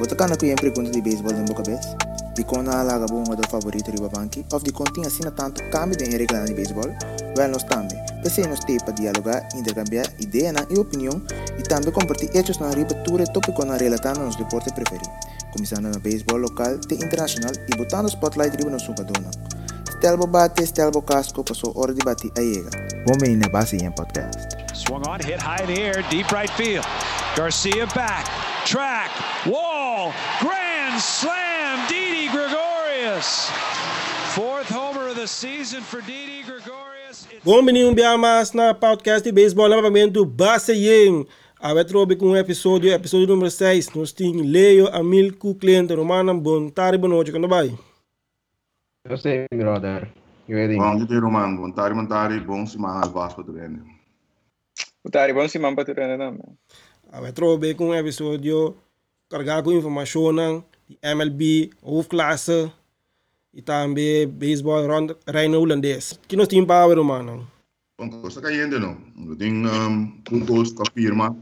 Kan ku een pergunta de beisebol boca vez? De quando a laga bom do favorito riba banki, of de continha assina tanto cambio de regla de beisebol? Well, nós também. Pensei nos ter para dialogar, intercambiar ideia e opinião e também compartilhar hechos na ribatura tópico na relatando nos deportes preferidos. Começando no beisebol local e internacional e botando spotlight riba no sucadona. Stelbo bate, Stelbo casco, passou hora de bater a ega. Bom na base em podcast. Swung on, hit high in the air, deep right field. Garcia back, track, wall, grand slam, Didi Gregorius. Fourth homer of the season for Didi Gregorius. It's Bom menino Biamas na podcast de beisebol novamente Base Yen. A vetrobe com o episódio, episódio número 6. Nós temos Leo, Amilco, cliente, Romana, bom tarde, boa noite, como vai? Eu sei, brother. Eu é Bom dia, Roman. Bom tarde, bom tarde. Bom semana Vasco do Grande. Utari, bom semana para tu também. Vetrobe com o episódio carregado com informação de MLB, hoofdklasse e também beisebol reino holandês. Que nós temos para Romana? Bom, coisa caindo, não. Tenho um, pontos com a firma.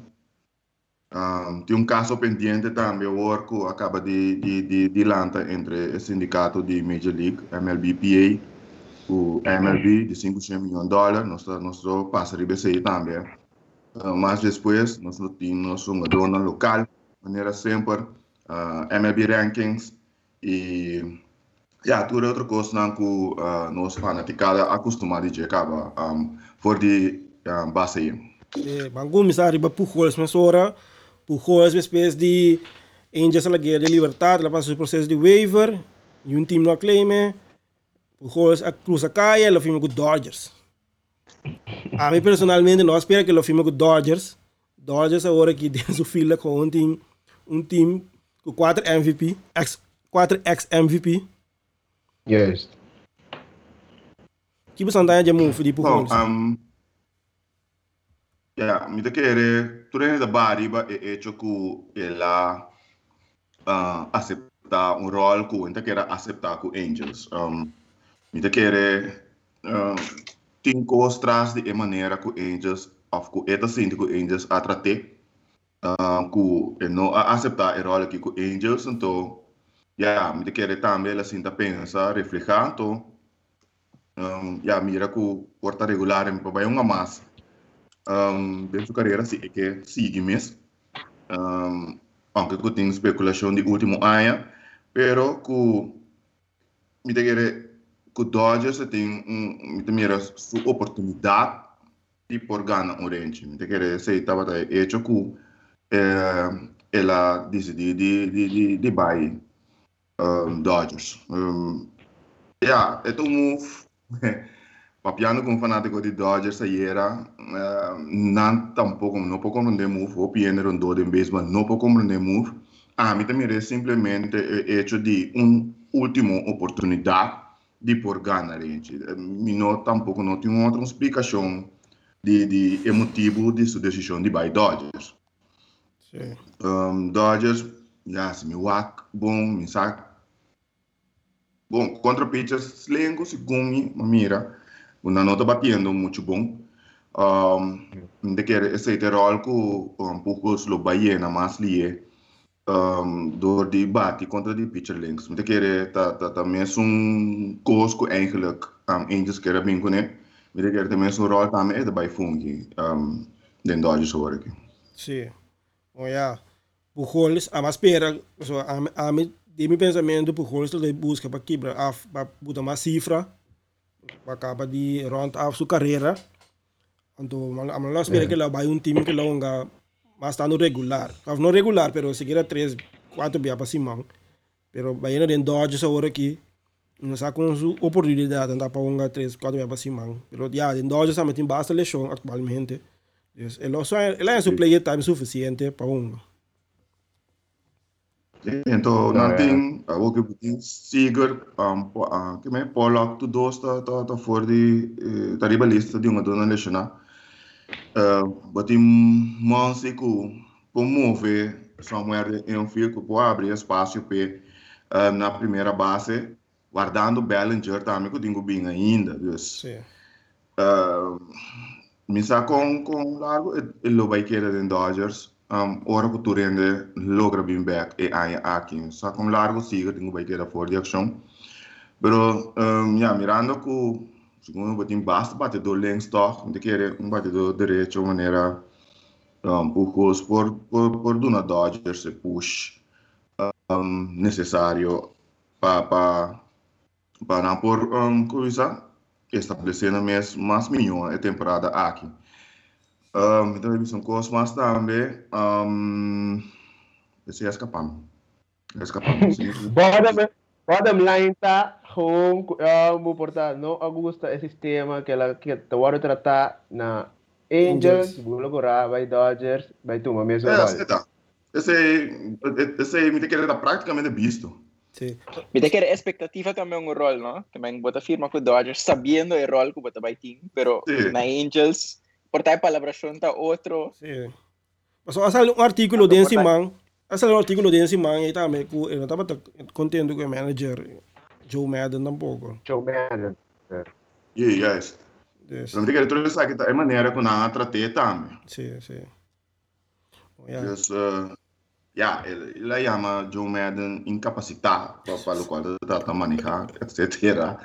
Um, tem um caso pendente também, o Orco acaba de, de, de, de entre o sindicato de Major League, MLBPA, o MLB, de 500 milhões de dólares. Nós, nós passa a BCI também. Mas depois, nós temos uma dona local, maneira sempre, uh, MLB Rankings e ja, tudo outra coisa não que uh, nós fanaticada acostumados de acaba um, for de um, base aí. Eh, Bangu misari ba Pujols mas ora Pujols espécie de Angels la guerra de libertad, la passa o processo de waiver, e um time não claima, Pujols a cruza caia, ela firma com Dodgers. A mim personalmente não espero que ela firma com Dodgers. Dodgers agora que tem sua fila com um time, um time com 4 MVP, ex, 4 ex-MVP. Yes. Que você anda de move de Bom, Pujols? um, ja, mi te quere, tu eres da Bariba e hecho que ela uh, acepta un rol que enta quer aceptar com Angels. Um, mi te quere, uh, tem coisas de maneira que Angels, of que eta sinto que Angels a trate, uh, que não a aceitar aqui com Angels, então, ja, mi te quere também ela sinta pensa, reflejar, então, ja, mira que porta regular em papai uma massa. Um, de sua carreira sim, é que sigue mesmo. Um, aunque que tem especulação de último ano, pero que me quer que o Dodgers tem um, me mira sua oportunidade de por ganhar um range. Me quer se estava tá hecho que ela decidiu de de de de buy um, Dodgers. Um, yeah, é um move Papiano com fanático de Dodgers ayer, uh, não tampouco, não pode compreender move, o piano rondou de beisebol, não pode compreender move. A mim também é simplesmente o hecho de uma última oportunidade de por ganhar, gente. Me não tampouco não tem outra explicação de, de emotivo de sua decisão de buy Dodgers. Sim. Um, Dodgers, já se me whack, bom, me saca. Bom, contra pitchers, lengo, segundo, mira, uma nota batendo muito bom. Um, de que esse rol que um pouco lo Bahia mais lie um, door die bate contra die pitcher links. De que tá tá também um cosco eigenlijk um era bem com ele. De que também um rol também é de by fungi um den Dodgers hoor. Sim. Bom, ja. Pujols, a mais espera, so, a, a, mi- de meu pensamento, Pujols ele busca para quebrar, af, para botar uma cifra, para acabar de round af sua carreira. Então, a mim não espera que ele vai um time que ele longa, mas está no regular. Of, não regular, pero seguir a 3, 4 bia para cima. Pero vai ir em Dodgers agora aqui, não sabe com oportunidade, andar para um 3, 4 bia para cima. Pero, ja, em Dodgers também tem bastante lesão atualmente. Ele, só, ele é um player time suficiente para um. Então, não tem, ook heb ik Seager, um, uh, que me Pollock, tu dois tá tá tá fora de eh, tá ribalista de uma dona lesiona. But em Monsi somewhere em um fio que pode abrir espaço para na primeira base, guardando Bellinger também que eu tenho bem ainda, dus. Sim. Uh, misa com com largo ele vai querer em Dodgers um, ora que tu rende logra bem back e aí aqui. Só com largo siga, tenho vai a for de ação. Pero, um, ja, mirando que, segundo o botim, basta batedor linkstok, não te quer um batedor direito, maneira, um, puxos por, por, por Duna Dodgers se push um, necessário para pa, pa não por um, coisa, estabelecendo mais, mais milhão a temporada aqui. Um, então, são coisas mais também, um, esse é escapando. Escapando. Bora, bottom line tá com uh, portanto não agusta esse sistema que ela que vai tratar na Angels, Bulgora, vai Dodgers, vai Tuma mesmo. É, esse tá. Esse esse me quer praticamente visto. Sim. Me te quer expectativa também um rol, ¿no? Também bota firma com Dodgers, sabendo o rol que bota vai team, pero Sí. na Angels, por tal palavra tá outro. Sim. Mas só um artigo portanto- man. Saiu um artigo desse man e também que eu estava contente com o manager Joe Madden tampouco. Joe Madden. Yeah, yes. Yes. Então, me quer tudo isso aqui tá é maneira que não tratei também. Sim, sim. Yeah. Dus, uh, ja, ele, ele chama Joe Madden incapacitado para, para o qual ele trata de manejar, etc.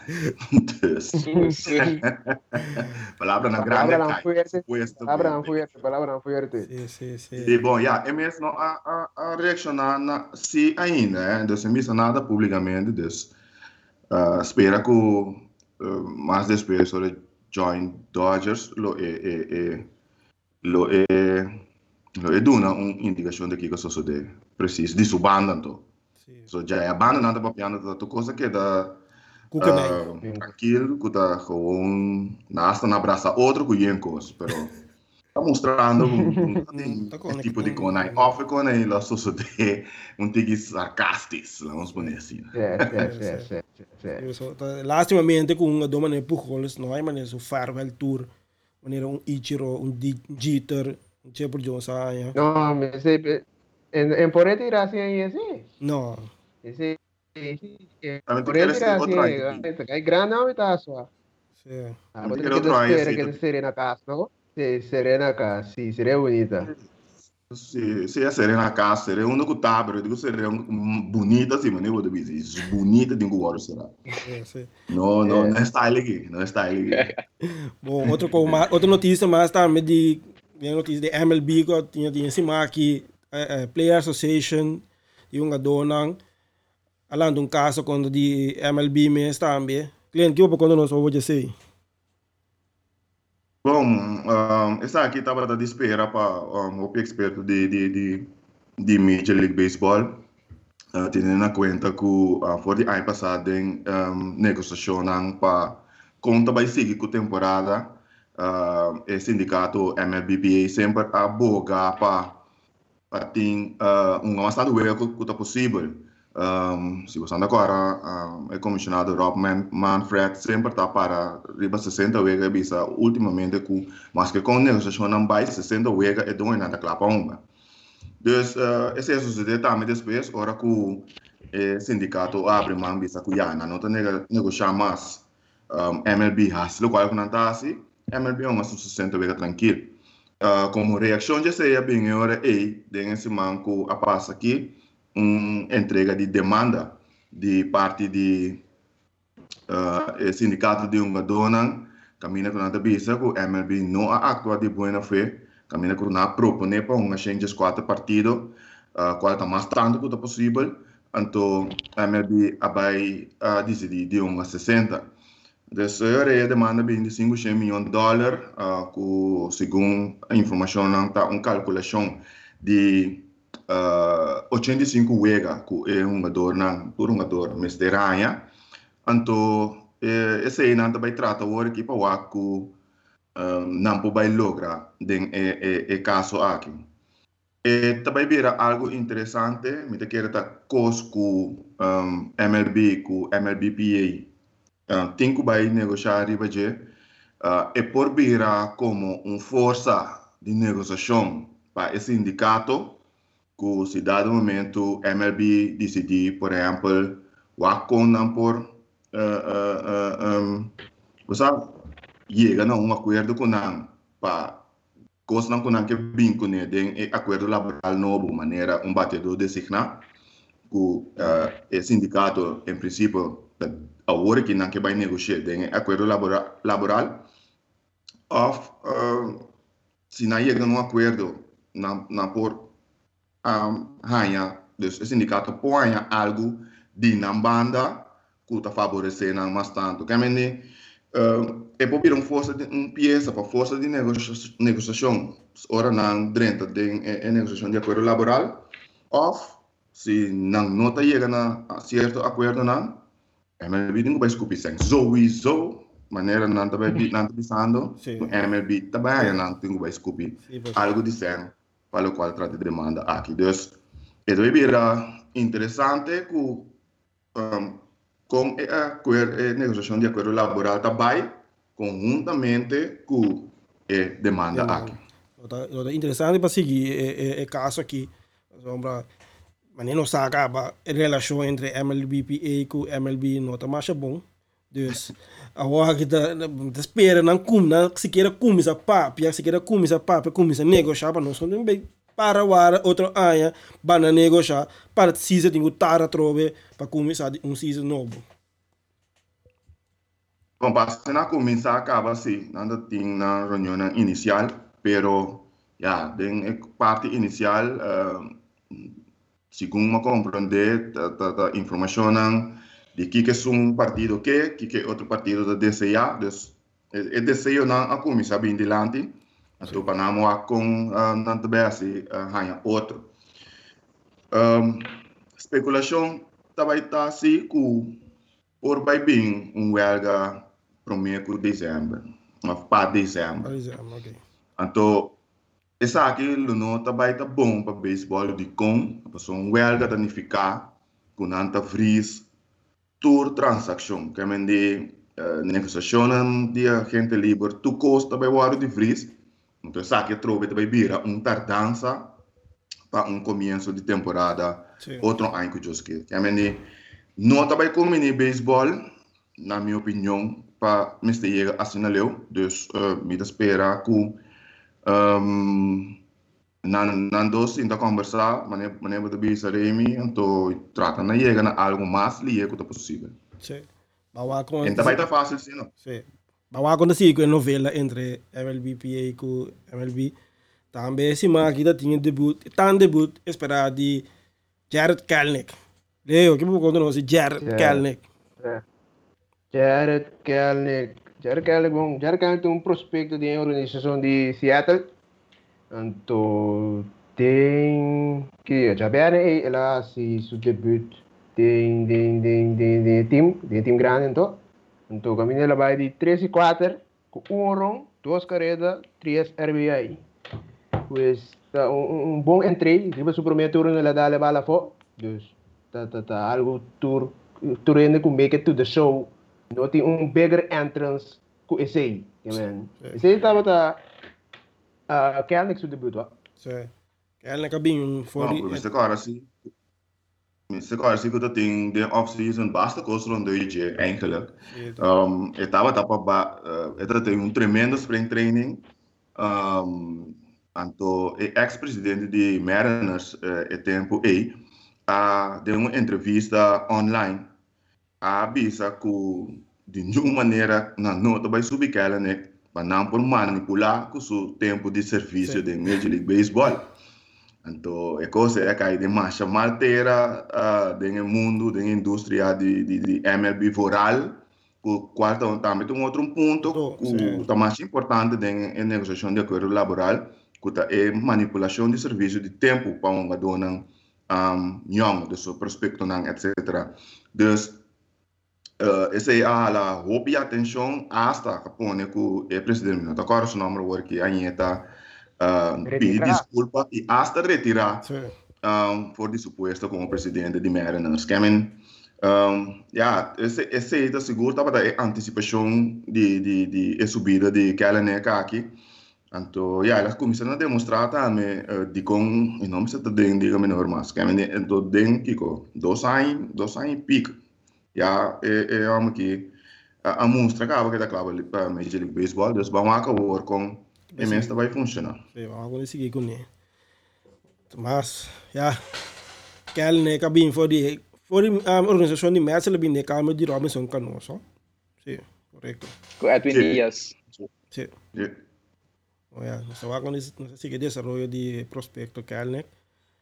Palavra na grande Palabra não cai. fuerte, não bem. fuerte, não. Sim, sim, sim. E bom, ja, é mesmo a, a, a reaccionar na, se ainda, eh? dus não disse nada publicamente, dus uh, espera que uh, mais depois sobre join Dodgers lo é, é, é, lo é, lo é uma indicação de que que sucede preciso de subanda então sim. so já é abandonada para piano da coisa que da uh, tranquilo que tá com nasta na abraça outro que em coisa pero está mostrando um, um, Tá um, com- tipo de com- cona off com aí lá sucede um tigre sarcastis vamos poner assim só- Lastimamente com uma doma de Pujols, não é maneira so farewell tour, maneira um Ichiro, um Jeter, Chepur Jones aí. No, me sé, en, en por así ahí ese. Não. Ese, ese, Também por outro aí hay gran só. Sim. Ah, quero que outro assim, que tu- descer na casa, não? Sí, serena casa, sí, sería bonita. se se é serena casa seria que tá pero eu digo seria bonita assim mas eu vou dizer bonita de um será Sim, sim. não não É. não style aqui não é style aqui Bom, mais- outra notícia mais também de, notícia de MLB tinha tinha cima aqui, eh, eh, Player Association, dona, além de um caso quando de MLB mesmo também. Cliente, que eu quando nós vou dizer. Bom, um, essa aqui estava à espera para um, o experto de, de, de, de Major League Baseball, uh, tendo em conta que uh, for de ano passado um, negociação para conta vai seguir com temporada, uh, o sindicato MLBPA sempre aboga para para ter uh, um bastante erro que é possível. Um, se você agora, um, é comissionado Rob Man Manfred sempre está para riba 60 wega bisa ultimamente com mas que com negociação não vai 60 wega é dono nada clapa uma. Dus uh, esse é suceder também depois ora que o eh, sindicato abre mão bisa que já não tá nega negociar mais um, MLB has lo qual não tá assim MLB uma 60 wega tranquilo. Uh, como reação de ser bem hora aí desse manco a passa aqui uma entrega de demanda de parte de uh, sindicato de uma dona caminha com a bisa que o MLB não atua de boa fé caminha com a propone para uma changes quatro partido uh, está mais tanto quanto possível então MLB vai uh, decidir de uma 60 Dessa a demanda de 500 milhões de dólares, uh, que, segundo a informação, está uma calculação de uh, 85 wega, que é um jogador, por um jogador, mas de ranha. Então, eh, esse aí não vai tratar o o que um, não vai lograr den é, é, é caso aqui. E também vira algo interessante, me quero cos com um, MLB, com MLBPA, que vai negociar riba de uh, e por vira como uma força de negociação para esse sindicato que se dado momento MLB decidir, por exemplo, o acordo por uh, um, você chega a um acordo com não para coisa não que que vinco né tem acordo laboral novo maneira um batedor designar que uh, o sindicato em princípio agora que não que vai negociar tem acordo laboral laboral of uh, se não chega num acordo na na por um, hanha o sindicato põe algo de na banda que está favorecendo mais tanto que uh, é para vir uma força de uma peça para força de ora não dentro de é, negociação de acordo laboral ou se não não está chegando a certo acordo não MLB não vai escupir sem zoe zo maneira não está bem não está pensando. MLB também não tem vai escupir algo de sem para o qual trata de demanda aqui então é deve interessante que um, com a, negociação de acordo laboral também, conjuntamente com a demanda aqui. O interessante para seguir é, caso aqui, sombra, mas se acaba a relação entre MLBPA e MLB está mais bom. Dus agora que está espera não come, não se queira começar papo, se queira começar papo, começar a negociar para nós não bem para wara outro ano para negociar para season tinha tara trove para começar um season novo. Bom, para começar acaba assim, nada tinha na reunião inicial, pero já, den parte inicial, uh, segundo me compreender, a informação de que é um partido que, que é outro partido da DCA, dus, é DCA não a começar bem delante, Então, Panama com uh, nanto besi uh, hanya outro. Um, especulação também está assim que por vai bem um huelga primeiro de dezembro, para dezembro. okay. Então, aqui não também tá bom para beisebol de com, para um huelga danificar com nanta fris tour transação, que é de uh, negociação de agente livre, tu custa vai o de fris, então, que trove também vira uma tardança para um começo de temporada, Sim. outro ano que eu. Que é não também como em beisebol, na minha opinião, para me chegar assim na leu, dus uh, me espera que um, na na doce ainda conversar, maneira maneira de bisa remi, então trata na chega na algo mais liga que é possível. Sim. Então vai estar fácil, sim, não? Sim. Bawa na si ko novela entre MLBPA e com MLB. Também se máquina tinha debut, tan debut esperado de Jared Kalnick. Leo, que pouco não se Jared Kalnick. Jared Kalnick. Jared bom, Jared Kalnick tem um prospecto de organização de Seattle. Então, tem que já bem ela se seu debut tem tem tem tem tem time, tem time grande então. Então, kami nila vai de 3 e 4, com um run, duas carreras, três RBI. Pues, tá, um, um bom entry, tipo, o primeiro turno nila dá bala fo. Dus, tá, tá, tá, algo tour ainda com make it to the show. Não tem um bigger entrance com esse aí. Esse aí estava, tá, uh, Kelnick seu debut, ó. Sim. Kelnick bem um fora. Não, mas agora sim. Sekarang sih kita ting de off season basta coisa não deu je eigenlijk. Um, tremendo spring training. Um, anto ex-presidente de Mariners uh, tempo e a de uma entrevista online a bisa que de nenhuma maneira na nota vai subir aquela né para não por manipular com o tempo de serviço de Major League Baseball. Então, é coisa é que de marcha malteira uh, no mundo, da indústria de, de, de MLB rural, o qual também tem um outro ponto que é mais importante na negociação de acordo laboral, que é manipulação de serviço de tempo para uma dona um, young, de seu prospecto, etc. Então, uh, essa é a hope e atenção hasta que põe que o presidente, não agora o nome que a está uh, pedir desculpa e hasta retirar um, por de suposto como presidente de Mariners. Que, I mean, um, yeah, esse, esse é seguro estava a antecipação de, de, de, de subida de Kalanek aqui. Então, yeah, elas começaram a demonstrar também uh, de com, e não se está dentro, diga menor mas, que é do dentro, Kiko, dois anos, dois anos e pico. Yeah, é, é, que a, a acaba que está claro para Major League Baseball, eles vão acabar com E mesmo vai funcionar. Sim, vamos conseguir com ele. Mas, ja, Kel ne ka bin voor die voor die um, organisatie die mensen hebben ne kamer die Robinson Canoso. Sim, correcto. Com Edwin Sim. Diaz. Sim. Ja. Oh, ja, nós vamos com esse que desarrollo de prospecto Kelnek.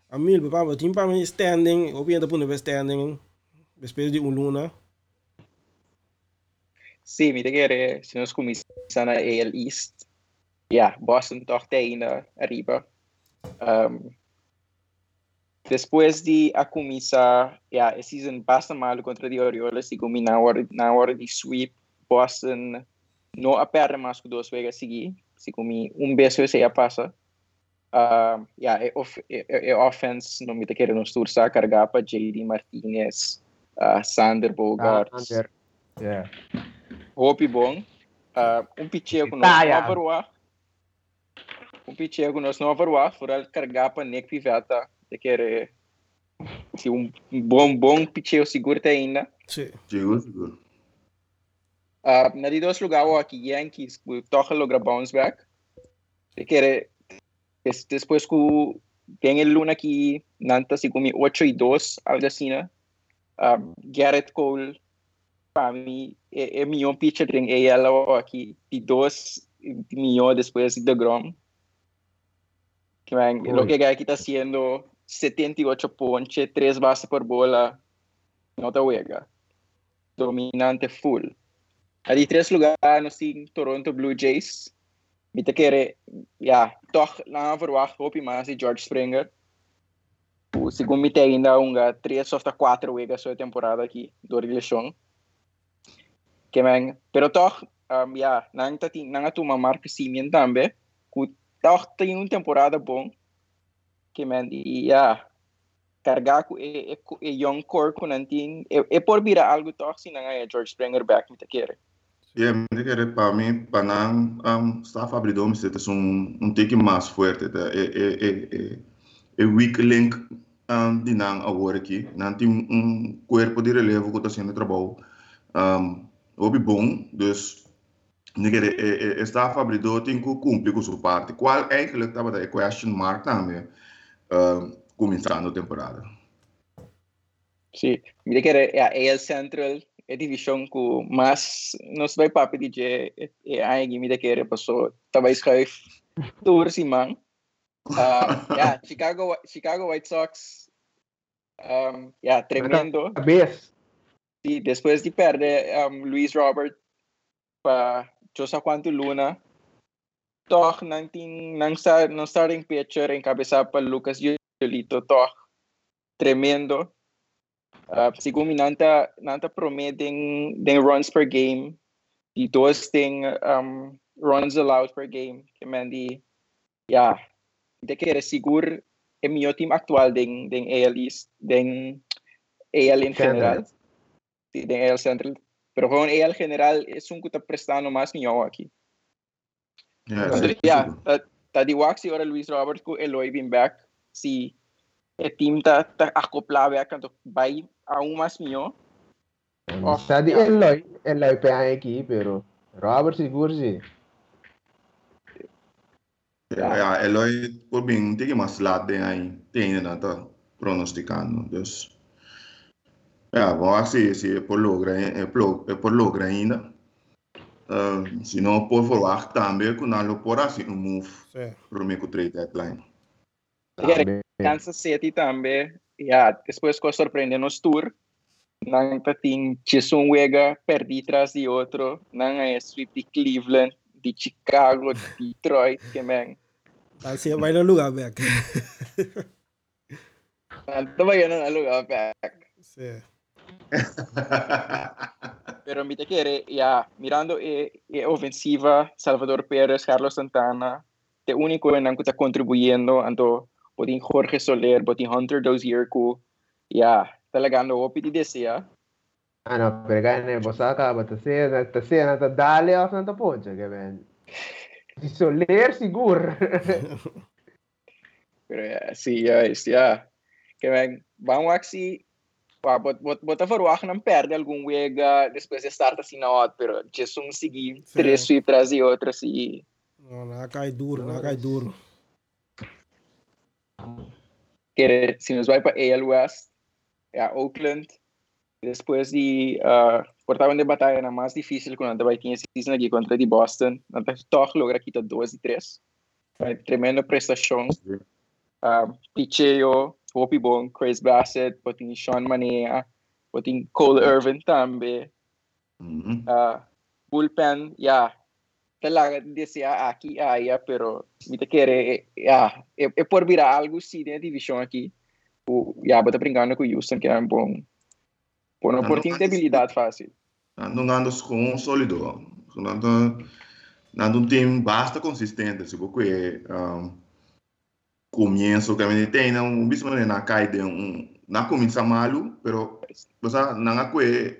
A mil bepa o timpa mi standing, o pinta punto standing. Depois de um luna. Sim, me querer, se nós começamos na AL East. Ja, Boston toch ainda arriba. Um, depois de a começar, ja, a season basta mal contra de Orioles, e como na hora, na hora de sweep, Boston não aperta mais que duas vezes a seguir. Se como um beijo já passa. Uh, ja, é, off, é, é offense, não me te querer nos tursa carregar para JD Martinez, uh, Sander Bogarts. Sander. Yeah. Hopi bom. Uh, um nós Itaia. não avaruá. Um nós não avaruá. Fora carregar para Nick Piveta. De querer se um bom bom picheo seguro tem ainda. Sim. Seguro, seguro. Uh, na de dois lugares aqui Yankees toca logra bounce back. De querer des, depois que tem ele luna aqui nanta se comi 8 e 2 algo assim, né? Uh, Garrett Cole para mim é, é melhor pitcher tem AL aqui de dois melhor depois de Grom. Que man, lo que aqui está haciendo 78 ponches 3 bases por bola. Não está huega dominante full. Ali três lugares temos Toronto Blue Jays. Me te querer ja toch na verwacht hoop je maar George Springer me tem ainda unga três ou quatro wegas sua temporada aqui do relação que man pero toch um, ja nang tati nang tu Marco Simeon também ku toch tem uma temporada bom que man e ja carregar com e, e, e young core com nantin e, e por vira algo toch se nang é George Springer back me te querer Ja, me querer para mim, para não um, staff abridor, me sente um um take mais forte, tá? É é é é é weak link um, de não agora aqui, não tem um, corpo de relevo que está sendo trabalho, um, obi bom, me é é staff abridor tem que cumprir com sua parte. Qual eigenlijk estava da question mark também, um, começando a temporada. Sí, mire que era a AL Central é divisão com mas nos vai papo DJ é aí mire que era passou tava escreve tour si man uh, yeah, Chicago Chicago White Sox um, yeah, tremendo. Cabeça. e depois de perder um, Luis Robert para Josa Quanto Luna. Toch tem não está não starting pitcher encabeçado para Lucas Giolito toch tremendo. Uh, segundo nanta nanta prometem den runs per game. E dois tem um, runs allowed per game que man di ja de que era seguro é meu time actual den den AL East den AL em general. sí, den AL Central pero con AL general es un que está prestando más melhor aqui Ja, Então, ja tá, tá de Waxi ora Luis Robert com Eloy been back si o time tá tá acoplado a canto vai a um mais melhor Oh, Sa di yeah. Eloy, Eloy pa ang aqui, pero Robert siguro si. Ja, ja, Eloy, por mim, tem que mais lado tem aí, tem ainda tá pronosticando, dus. Ja, vamos ver se se é por logra, é por, é logra ainda. Uh, se não por verwacht também, que não por assim um move para mim com trade deadline. Kansas City também, ja, depois que surpreendendo nos tour, não tem um wega perdi tras de outro, não é sweep de Cleveland, de Chicago, de Detroit, que man. Aí você vai no lugar, back. Tanto ba yun ang lugar back? Sim. Pero mi te quiere, ya, mirando e, e ofensiva, Salvador Pérez, Carlos Santana, te único en que está contribuyendo, ando, botin Jorge Soler, botin Hunter Dozier, ya, talagang no, piti desea. Ano, pero kaya na bosa ka, ba tasiya na tasiya na dali ako sa poncha, que ben. Si Soler sí, ya, es, ya. Que man, vamos bot, bot, bota verwacht ng perde algum wega, depois de start assim na hora, pero Jesus seguir, Sim. três sweep tras de outro, assim, Não, não cai duro, não cai duro. Que se nos vai para AL West, é a Oakland, depois de uh, portavam de batalha na mais difícil quando vai tinha season aqui contra de Boston, até toch logra aqui 2 e 3. Tremenda prestação. Uh, Picheo, Hopi Bong, Chris Bassett, poting Sean Manea, poting Cole Irvin também. Mhm. Uh, bullpen, yeah. Talaga desea aqui, yeah, pero mita querer, yeah, é, é por virar algo sim na divisão aqui. O, yeah, bota brincando com o Houston, que é um bom, por não não, ter mas- habilidade fácil. Não ando com um sólido. Nando um time basta consistente. Se você um, começo que tem, um bicho na cai de um na começa malo, pero você não há que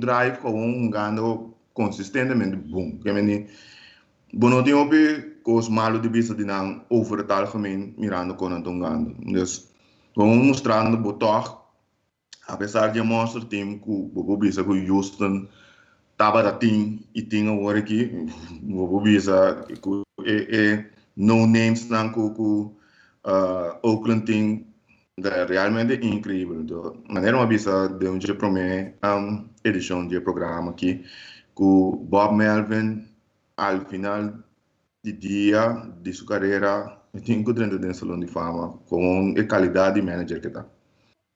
drive com um ganho consistentemente bom. Que bom não tem opi coisa malo de vista de não over het algemeen mirando com um ganho. Dus vamos mostrando botar apesar de mostrar time que o bisa que o Houston estava da team e tinha agora aqui o bisa que é é no names não o uh, Oakland team é realmente incrível. Então maneira uma bisa de um dia para mim um edição de programa aqui com Bob Melvin ao final de dia de sua carreira eu tenho que dentro do salão de fama com a qualidade de manager que está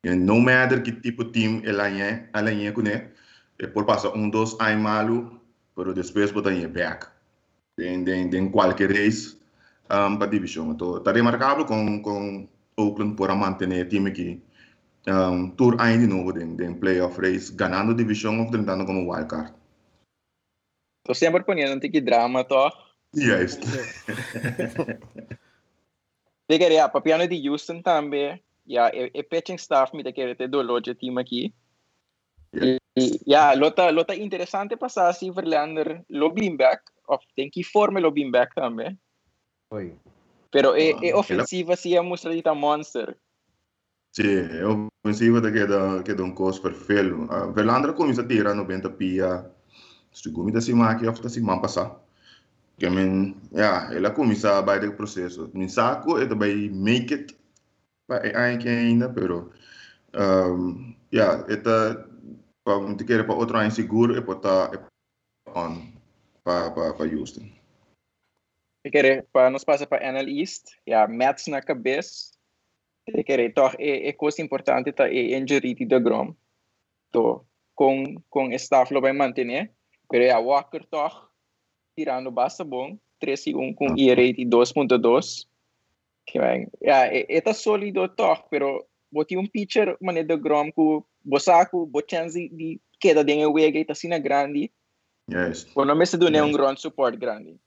no matter que tipo de time ela é, ela é com ele, é por passar um, dois anos malo, pero depois botar em back. Em, em, em qualquer race um, para a divisão. Então, está remarcável com, com Oakland por manter o time que um, tour ainda de novo em, em playoff race, ganhando a divisão ou tentando como wildcard. Tô sempre ponendo um tique drama, tô. Yes. De querer, para piano de Houston também, yeah, e, pitching staff querer ter dolor de time aqui. E, yeah, lota, lota interessante passar assim, Verlander, lo back, of tem que forma lo back também. Oi. Pero é, Ah, é ofensiva se é mostrar de monster. Sim, é ofensiva que dá que dá um custo perfeito. Uh, Verlander começa a tirar 90 pia, se começa se maqui, ou se man passar. Que I mean, yeah, ela começa a bater o processo. Min saco é também make it ainda, pero um, yeah, não te querer para outro ano seguro para estar on para para para Houston. Querer, para nos passar para NL East, yeah, Mets na cabeça. Querer, toch, é, é coisa importante tá é injury de Grom. Então, com com staff lo vai manter, pero é a Walker toch tirando basta bom, 3 e 1 com ERA de 2.2. Que vai, yeah, é, é tá sólido toch, pero boti um pitcher mané de Grom com bosaco, bo chance de queda de wega e tá sina grande. Yes. Quando me se dune um ground support grande.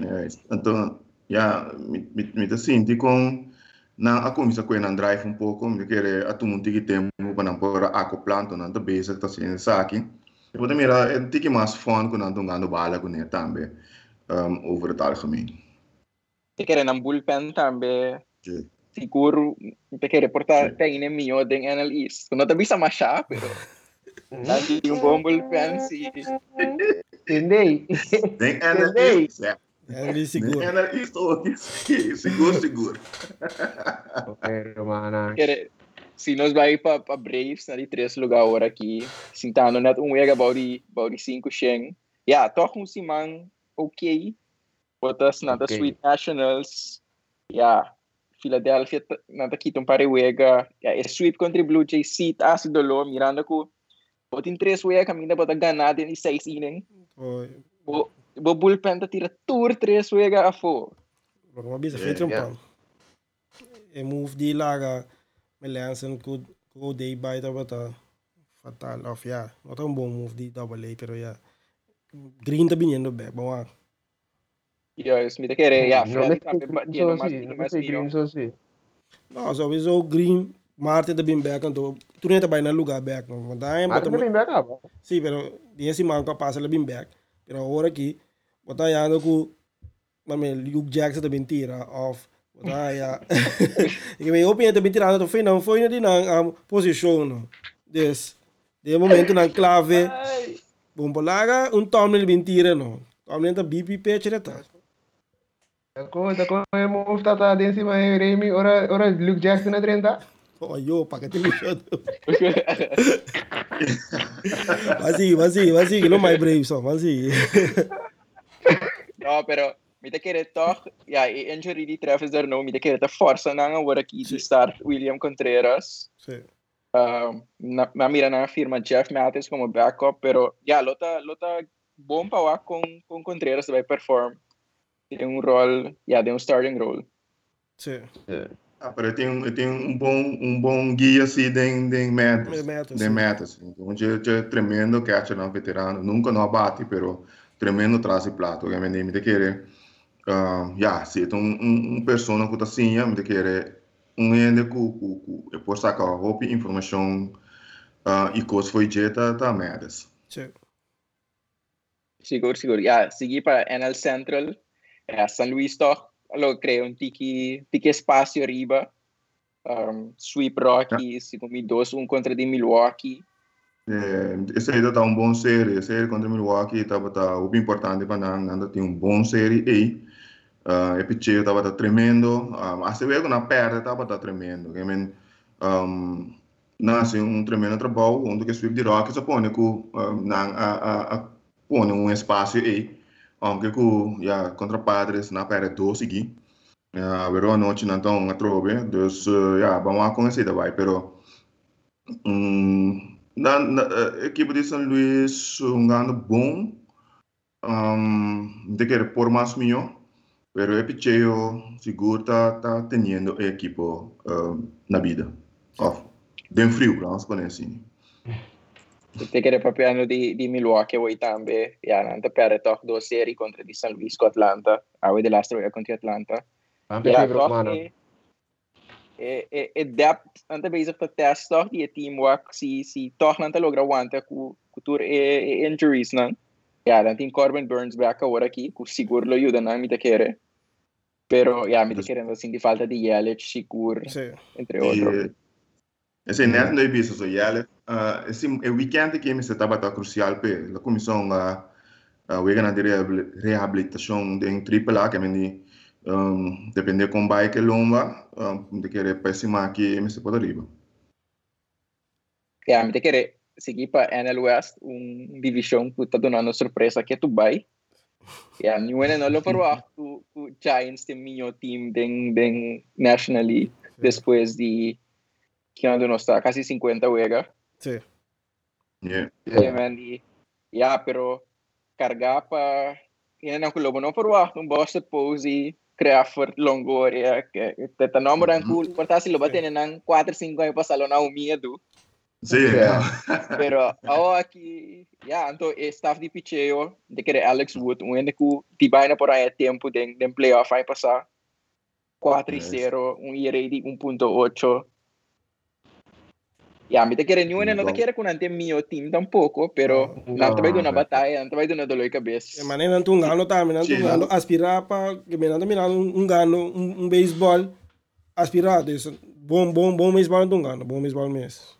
Yes. Então, ja, me, me, me te sinti com na a começa com na drive um pouco, me querer a tu muito que tempo para não pôr a acoplanto na tua base tá sendo saque. Eu vou mira é tique mais fun com não tongando bala com ele também. Um, over het algemeen. Te querer ng bullpen também Sim. siguro te querer portar Sim. tingin niyo din NL East kung natabisa ma siya pero dati yung buong bullpen si Entendei? Tem Entendei. NL, é. É bem Tem seguro. NL, seguro, seguro. Pero, mana. querer si nos vai pa, pa Braves na di tres lugar agora aqui sintando net um wega baudi baudi cinco sheng yeah toch um si man ok botas na Ok. Sweet Nationals yeah Philadelphia t- na kita um pare wega yeah, é sweep contra Blue Jays seat asi dolo mirando ko botin tres wega kami na bota ganada ni seis inning Foi. o o bullpen ta tira tour tres wega a fo Pero uma bisa Yeah, feito um yeah. pau. E move di laga me lançam com o day by da bata fatal of ya. Não um bom move di double A pero ya. Green tá viniendo back, bom ah. yes mi te quere yeah No Philly me green más so tiene si. No me so si. Não, sowieso green Marte tá bem back. Tu nem tá bem no lugar back não. Mas daí Mas bota também bem acaba. Sí, pero tiene ese man para pasar bem back. Pero agora aqui, botar ya ando com mami Luke Jackson também tira off. Botar ya. Que me opinião também tirando do final foi na dinang um, posição no. Des. De momento na clave. Bom polaga um Tomlin bem tira no. Tomlin tá BP pitch. Conta com o move tá tá em cima de Remy, ora ora Luke Jackson na 30. Oh, yo, paquete lixado. Mas sim, mas sim, mas sim, não mais brave só, mas sim. No, pero mi te kere toch, ja, i injury di Travis Darno, mi te kere te força na nga word aqui de start William Contreras. Sim. Uh, na, na mira na firma Jeff Mattis como backup, pero ja, lota lota bom pa wa com com Contreras vai perform. Tem um rol, ja, tem um starting role. Sim. Ah, pero tem um tem um bom um bom guia assim de de metas. Metas, De metas. Então, é, é tremendo catcher não veterano, nunca não abate, pero tremendo traz de plato, que me me querer. Uh, ja, se é um um, um persona que tá assim, me querer um ende ku ku ku e por sacar roupa informação uh, e coisa foi jeta tá metas. Sim. Siguro, siguro. Ja, seguir para NL Central. Ja, San Luis toch, lo creo un tiki, tiki espacio arriba. Um, sweep Rockies, yeah. como dois, um contra de Milwaukee. É, esse aí tá um bom série, série contra Milwaukee tava tá o importante para nós, ainda tem um bom série aí. Uh, Epicheo tava tá tremendo, um, a se vê na perda tava tá tremendo. I mean, um, nasce um tremendo trabalho, onde que sweep de Rockets põe que um, a, a, a põe um espaço aí, aunque que já contra Padres na perda dois seguir. Uh, pero a noite não tão a trove, dus uh, ja, vamos a conhecer daí, pero um, na, na uh, equipe de São Luís um ano bom. Um, de que por mais melhor pero picheo seguro tá tá tendo equipe uh, na vida. Oh, bem frio vamos por assim Te querer papiano di, di Milwaukee voi tambe, ja, nante per toch do serie contra di San Luis con Atlanta, a de last year contra Atlanta. Ampe Ja, fibro toch mano. e, e, e, e depth, ante bezig te test toch, die teamwork, si, si toch nante logra wante ku, ku tur e, e injuries nan. Ja, dan team Corbin Burns back agora aqui, ku siguro lo ayuda na mi te querer. Pero, ja, mi te querer, sin di falta di Yelich, Sigur, Sim. entre otros. e esse não é isso só ele uh, esse o weekend que me se tava tá crucial pe a comissão a a wega na de reabilitação de triple A que me um, depende com que lomba um, de querer pésima que me se pode arriba Ja, mi te querer seguir para NL West, um divisão que tá dando surpresa que tu vai. Ja, nu en no lo verwacht ku, ku Giants tem minha team den, den National League depois de que ando não está quase 50 wega. Sim. yeah. Yeah. man, di, ja, pero cargar pa yan ang kulo mo no verwacht um Boston Posey Crawford Longoria que te tanomoran Mhm. ku porta si lo baten nang 4 5 ay pasalo na umiedo. sim Yeah. Pero ako aqui, yeah, então o staff de picheo, de que Alex Wood, um ende ku tibay na por aí tempo den den playoff ay passar 4 e 0, um ERA de 1.8. Yeah, mi te quere new ende no te quere kun ante mio team tampoco, pero No, na tabay do na no. batalha, na tabay do na doloy cabeça. É, mas nem nanto um gano um Sim. gano aspirar para que me mirando um, um gano, um, um beisebol aspirado, isso. Bom, bom, bom beisebol não um gano, bom beisebol mesmo.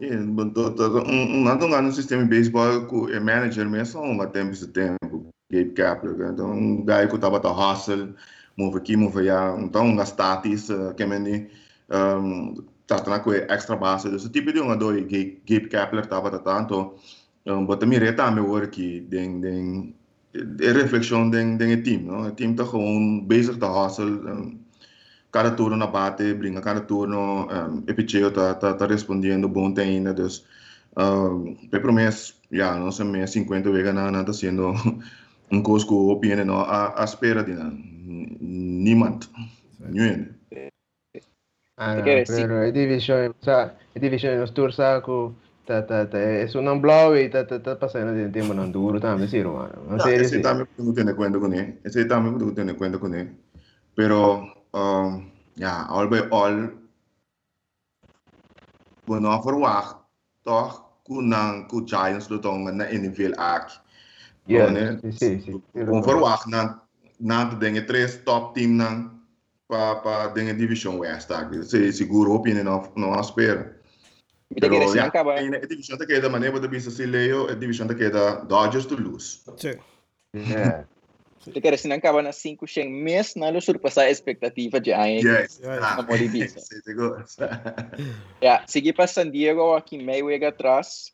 Yeah, but um, um não estão no sistema de beisebol que é manager mesmo, um tempo de tempo, Gabe Kapler, então um guy que estava tá hustle, move aqui, move lá, então um status, uh, que me um, na com extra base, desse tipo de um doi Gabe, Gabe Kapler estava tá tanto, um, but também reta me work den den é reflexão den den team, não? O team tá gewoon bezig te hustle, um, cada turno na bate, brinca cada turno, um, Epicheo tá, tá, tá respondendo bom ainda, dus, um, pelo mês, já, não sei, mês 50 vezes não, não tá sendo um opino, não, a, a espera de niemand. Ah, no, Perché sì. pero è divisione, sa, è divisione nostra sacco, ta ta ta, è su non blowi, ta ta ta passando di tempo non duro, también sì, romano. Non No, sei ese sì. también tengo que tener cuenta con él, ese también tengo que tener cuenta con él, pero, um, ja, all by all, we nog verwacht, toch, kunang, ku Giants lutong na NFL act. Yeah, né? sì, sì, sì. Kung verwacht na na de dingen tres top team na pa pa dingen division west tak. Se siguro opinion of no aspera. Te quere Pero si ja, acaba. in a division ta queda maneira de bisa si Leo, a division ta queda Dodgers to lose. Sim. Yeah. Te quero se não acaba na 5 sem mês, não lo surpassar a expectativa de aí. Yes. Yeah, Ah, na seguro. Yeah, seguir para San Diego aqui meio atrás.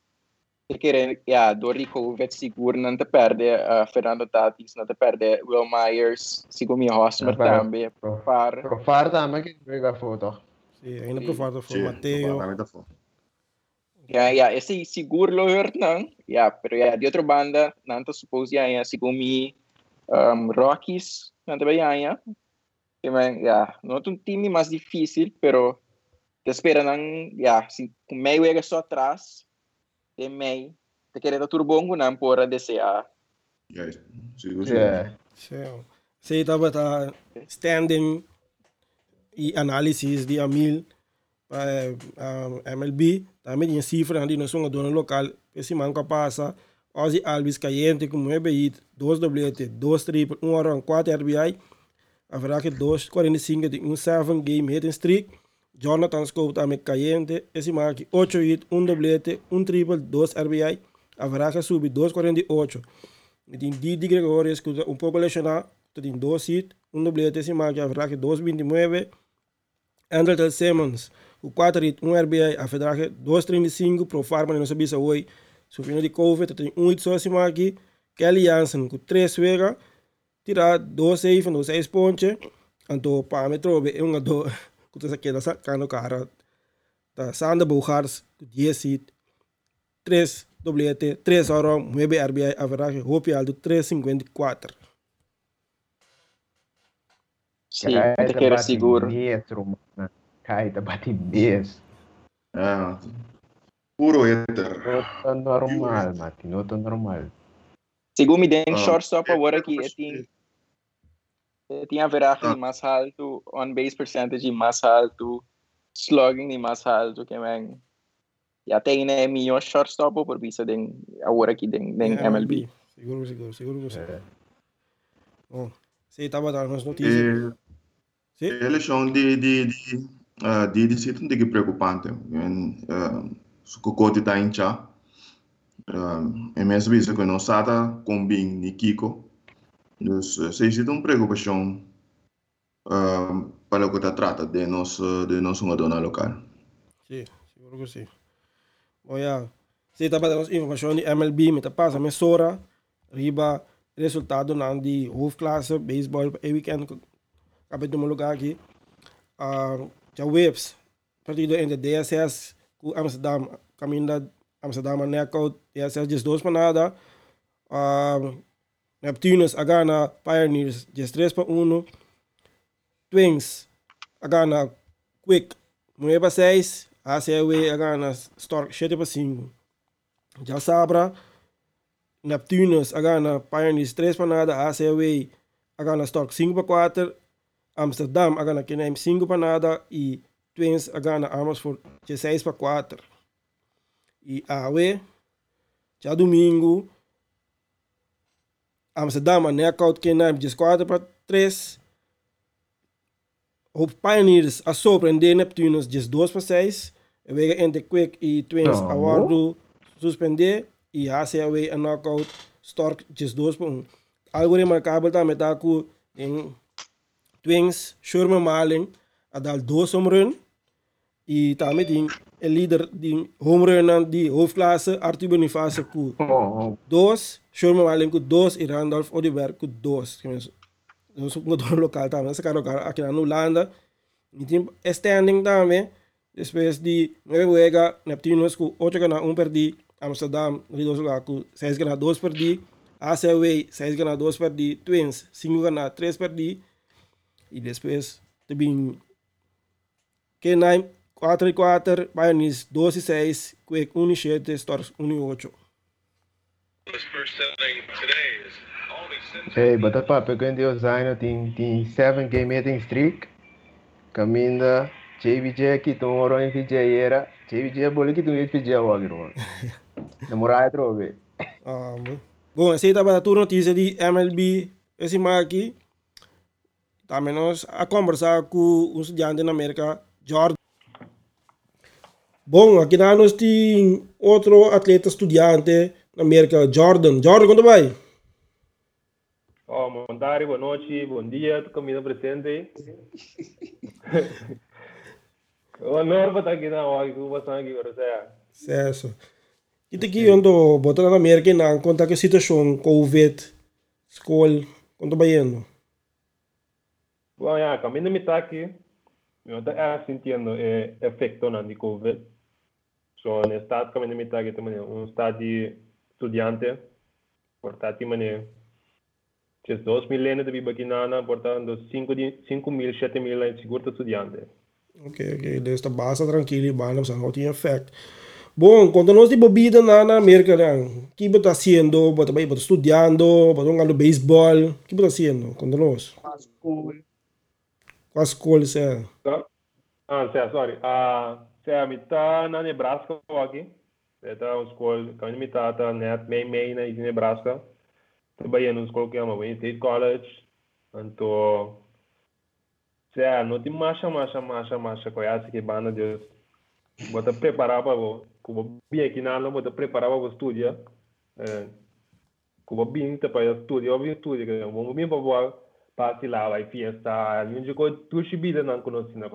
Te quero, yeah, Dori Covid seguro não te perde, uh, Fernando Tatis não te perde, Will Myers, sigo mi Hosmer Para- também. Pro far tama que pega foto. Sim, ainda por falta foi Sim, Mateo. completamente a favor. Yeah, yeah, esse seguro lo hört não. Yeah, pero yeah, de outra banda, não te supose yeah, yeah, sigo mi um, Rockies, não te yeah, yeah. Que man, yeah, não é um time mais difícil, pero te espera não, yeah, se meio é só atrás, de meio, te querer turbongo não por desejar. Yes. Seguro, seguro. Yeah. Sim. Sei estava tá standing e análise de Amil para MLB, também tinha cifra ali no som do local, esse manca passa, Ozzy Alves caliente com um beat, dois doblete, dois triple, um run, quatro RBI, haverá que dois 45 de um seven game hitting streak, Jonathan Scope também caiente, esse marque 8 hits, 1 doblete, 1 triple, 2 RBI, a average sube 2.48. Metin Didi Gregorio escuta un poco lesionado, tem 2 hits, 1 doblete, esse marque a average 2.29. Andrew Simmons, o 4 hits, 1 RBI, a average 2.35, pro farma, não sabia se foi. Se o final de COVID, tem 1 hit só esse marque. Kelly Jansen com 3 vegas, tirar 2 safe, 6 pontos, então o pá me é um adoro. Kutasakeda a Cara, da Sanda Buhars, 10 3 WT, 3 horas, 9 RBI, average, Hopi Aldo, 3,54. Sim, Caída que era seguro. Metro, mano. Caída bate mesmo. Ah, puro éter. Não normal, Mati, não normal. Segundo me den shortstop agora aqui, eu tenho tem tem a veragem Ah. mais alto, on base percentage mais alto, slugging mais alto que man. Já tem né melhor shortstop por vista den agora aqui den den MLB. Seguro, seguro, seguro você. É. Bom, você estava dando as notícias. E a eleição de, de, de, uh, de, de sítio é preocupante. En, uh, su cocote está em chá. Uh, é mesmo isso que não sata com bem ni Kiko. Se existe uma preocupação uh, para o que está trata de nosso de nosso dona local. Sim, seguro que sim. Bom. Você estava dando informação de MLB, me passa, me sora, riba, resultado na de hoofdklasse, baseball, e weekend, acabei de um lugar aqui. Uh, já Waves, partido entre DSS com Amsterdam, caminho da Amsterdam a knockout, DSS diz duas para nada. Uh, Neptunus, a gana Pioneers, diz 3 para 1. Twins, a gana Quick, 9 para 6. ACW, a gana Stork, 7 para 5. Já Sabra, Neptunus, a gana Pioneers, 3 para nada. ACW, a gana Stork, 5 para 4. Amsterdam, a gana Kenem, 5 para nada. E Twins, a gana Amersfoort, 6 para 4. E AW, já domingo, Amsterdam, a knockout Kenem, 4 para 3. O Pioneers a surpreender Neptunos, 2 para 6. Eu vejo entre Quick e Twins Não. a Wardo suspender. E a ACAW a knockout Stork, 2 para 1. Algo remarcável também está com em Twins, Sherman Malin, a dar 2 home run. E também tem o líder de home run de hoofdklasse, Arthur Boniface, com Oh, 2. Sherman Malin com 2 e Randolph Oliver com 2. Nós somos no local também, esse cara aqui na Holanda. E tem standing também. Depois de 9 juega, Neptunos com 8 ganhar, 1 perdi. Amsterdam, 2 jogar com 6 ganhar, 2 perdi. ACW, 6 ganhar, 2 perdi. Twins, 5 ganhar, 3 perdi. E depois também K9, 4 e 4. Pioneers, 2 e 6. Quick, 1 e 7. Stars, 1 e 8. Hey, bata pa, pegando o Zaino, tem, tem 7 game hitting streak. Caminda, JVJ aqui, tu morou em era. JVJ é boli que tu ia VJ agora, mano. Namorar é trove. Bom. Essa estava a tua notícia de MLB, esse aqui. Também nós a conversar com um estudante na América, Jordan. Bom, aqui nós temos outro atleta estudante na América, Jordan. Jordan, quando vai? Oh, bom tarde, boa noite, bom dia, tu caminho presente. o honor para estar aqui na hora que tu vas aqui para ser. Certo. E aqui ando botando na América na conta que a situação COVID, escola, quanto vai indo? Bom, já, caminho me está aqui. Eu estou sentindo o efeito de COVID. So, no estado caminho me está aqui também, um estado de estudante, portanto, maneira C'è 2 milioane di bakinana, portanto 5, 5 mil, 7 mil in sicurezza studiante. Ok, ok, desta basta tranquilo, bana, não não tem efeito. Bom, quando nós de bebida na, na América, o que você está fazendo? Você está estudando? Você está jogando beisebol? O que você está fazendo quando nós? Com a escola. Com a escola, é? Ah, sim, sorry. Ah, sim, a mitad na Nebraska aqui. Está uma escola, a mitad está net, meio, meio, na Nebraska. trabalhei numa escola que chama Wayne State College. Então, se não tem marcha, marcha, marcha, marcha, conhece que banda Deus. Bota preparar para o como bem aqui na aula, bota preparar para o estúdio. É, como bem para estúdio, eu estúdio, que vamos bem para o parte lá, vai fiesta, gente com tu chibida não conhece na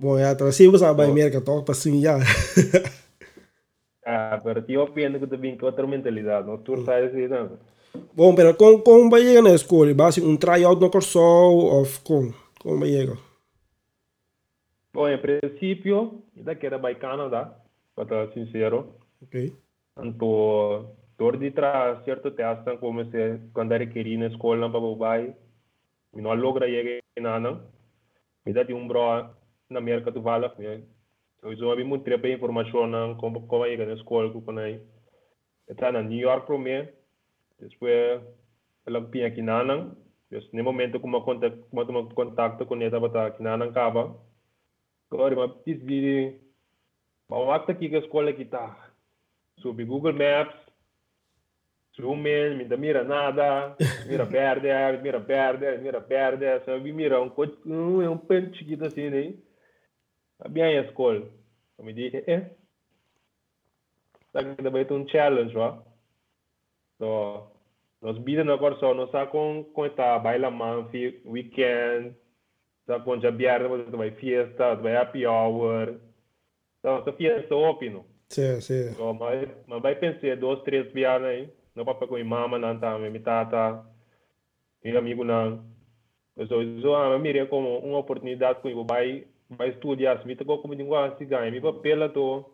persona. Bom, é, trazer você a América, toca para sim já. Ah, pero ti opino que também com outra mentalidade, não tu sai assim, não. Bom, pero como, como vai chegar na escola? Vai ser um tryout no curso ou como? Como vai chegar? Bom, em princípio, ainda quero ir para Canadá, para estar sincero. Ok. Então, dor de trás, certo teste, como se quando era querido na escola, para o pai, e não logra chegar em nada. Me dá um bro na América do Vale, eu já vi muito tempo informação como como chegar na escola, como aí. Está na New York para mim, Después, lang pinha kinanang. Yes, ni momento kuma contact kuma tuma contacto con eta bata kinanang kaba. Kori ma pis vidi ma wakta ki ka escola kita. Subi Google Maps. In, me mira nada, mira perde, mira perde, mira perde. So, vi mira um um, um pente chiquito assim, né? A escola. Eu me disse, eh, tá que também tem um challenge, ó. So, nos bida na corso, nos sa con con esta baila man fi weekend, sa con já biar mas vai fiesta, vai happy hour. So, sa fiesta opino. Sim, sim. So, mas mas vai pensar dois, três biar aí, no papa com mama não tá, mi tata, mi amigo não. So, so a mira como uma oportunidade com vai vai estudar, se vita como língua ganha, mi papel to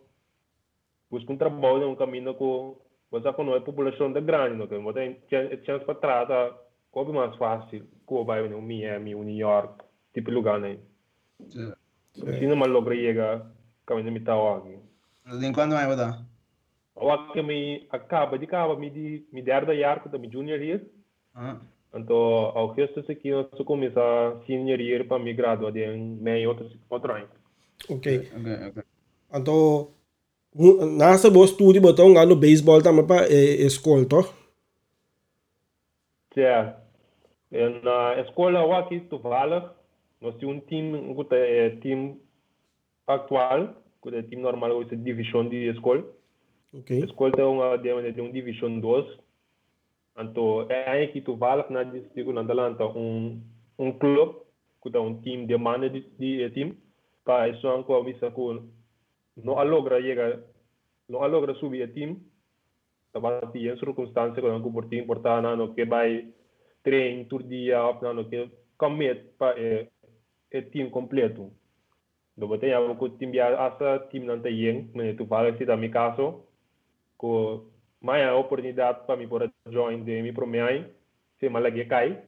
busca um trabalho, um caminho com você com a população da grande, não que você tem chance para tratar, como mais fácil, como vai no Miami, New York, tipo lugar né. Sim. Se não logra chegar, caminho me tá aqui. Em quando vai botar? O que me acaba de acaba me de me der da year que me junior year. Ah. Então, ao resto aqui eu só começar senior year para me graduar em meio outro outro ano. Ok. Ok, ok. Então, nasa bo studio bo tong ano baseball tama pa e, escola to? Sim. Na escola aqui toevallig, nós temos um time, um é time atual, que é time normal, que é divisão de escola. Ok. A escola tem uma, tem uma divisão 2. Então, é aí que toevallig na distrito na Atlanta um um clube, que é um time de mana de, de time, para isso é uma visa com não logra chegar, não logra subir a time, estava em circunstância que não comporta importante, não que vai treino todo dia, não que commit para o time completo. Então, você tem algo que o time essa time não tem, mas tu fala se da meu caso, que mais oportunidade para mim para join de para mim, se malagi cai.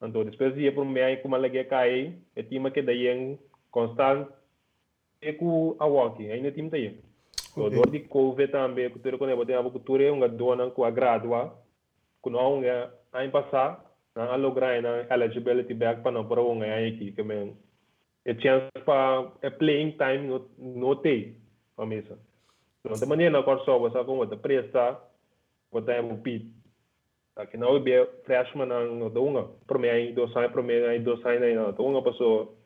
Então, depois de ir para mim, como malagi cai, o time que daí constante é com a walking, ainda time tem. So, dor de COVID também, quando eu tenho a cultura é uma dona com a gradua, com não é aí passar, na lograr na eligibility back para não para um aí aqui que men. É chance para é playing time no no tem, a mesa. So, de maneira na corso você com outra presta, você um pit. Aqui não é freshman não do uma, para mim aí dois anos, para mim aí dois anos aí não, do uma passou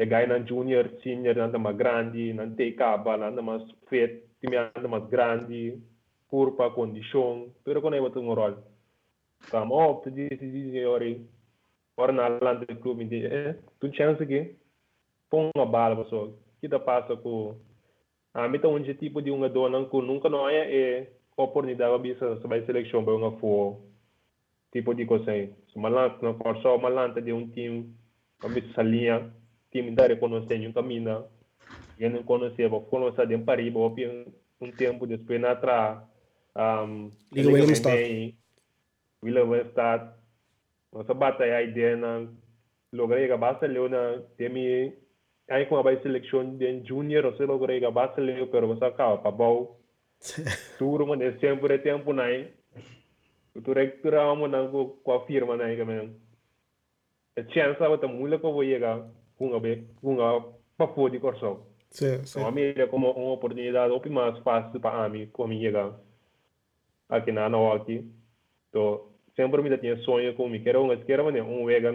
e gai nan junior, senior, nanda mas grande, nan te caba, nanda mas fet, time nanda mas grande, pur pa condição, pero quando eu boto um rol. Come op, tu diz, diz, ori, ora na do clube, eh, tu chance aqui, põe uma bala, pessoal, que passa com, a mim tá um tipo de uma dona que nunca não é, é oportunidade bisa sa seleção para uma for tipo de coisa aí. Se malanta, não for só malanta de um time, para bisa sa linha, time da reconhecer um caminho, e não conhecer, para conhecer de um pariba, um tempo depois na atrás, um, Liga William Stad. William Stad, nossa batalha a ideia na logrei que Barcelona temi aí com a seleção de junior, você logrei que Barcelona, pero você acaba para bom Turo man é sempre tempo nai. Tu rectura mo nang ko kwa firma nai ka men. A chance aba muito ko vou chegar com a be com a papo de corso. Sim, sim. Então a mim é como uma oportunidade opi mais fácil para a mim como chegar aqui na na aqui. Então sempre me tinha sonho com me quero uma quero mané um vega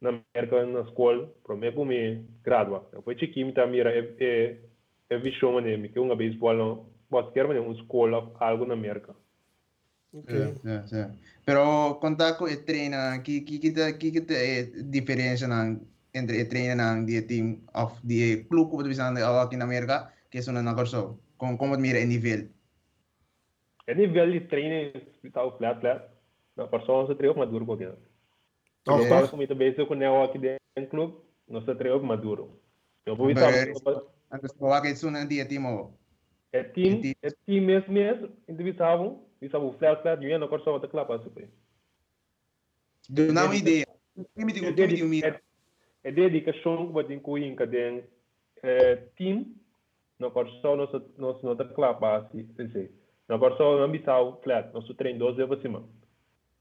na na América na escola, para mim como me gradua. Depois chiquinho tá mira é é é visão mané me que uma beisebol qualquer maneira, uma escola, algo na América. Okay. Yeah, yeah, Pero conta com o treino, que que que que que é diferença na entre o treino na de team of de clube que você anda aqui na América, que é na corso, com como mira o nível. O nível de treino está flat flat. Na pessoa se treina maduro com aquilo. É, também se conhece aqui dentro do clube, não se treina maduro. Eu vou estar. Antes de falar que isso não é de team é time, é time mesmo mesmo, individual, isso é o flat flat, e não corso outra clapa super. Do não ideia. Time de time de mira. É dedicação que tem com em cadê é time, não corso nós não tá clapa assim. Não corso não bisau flat, nós treino 12 para cima.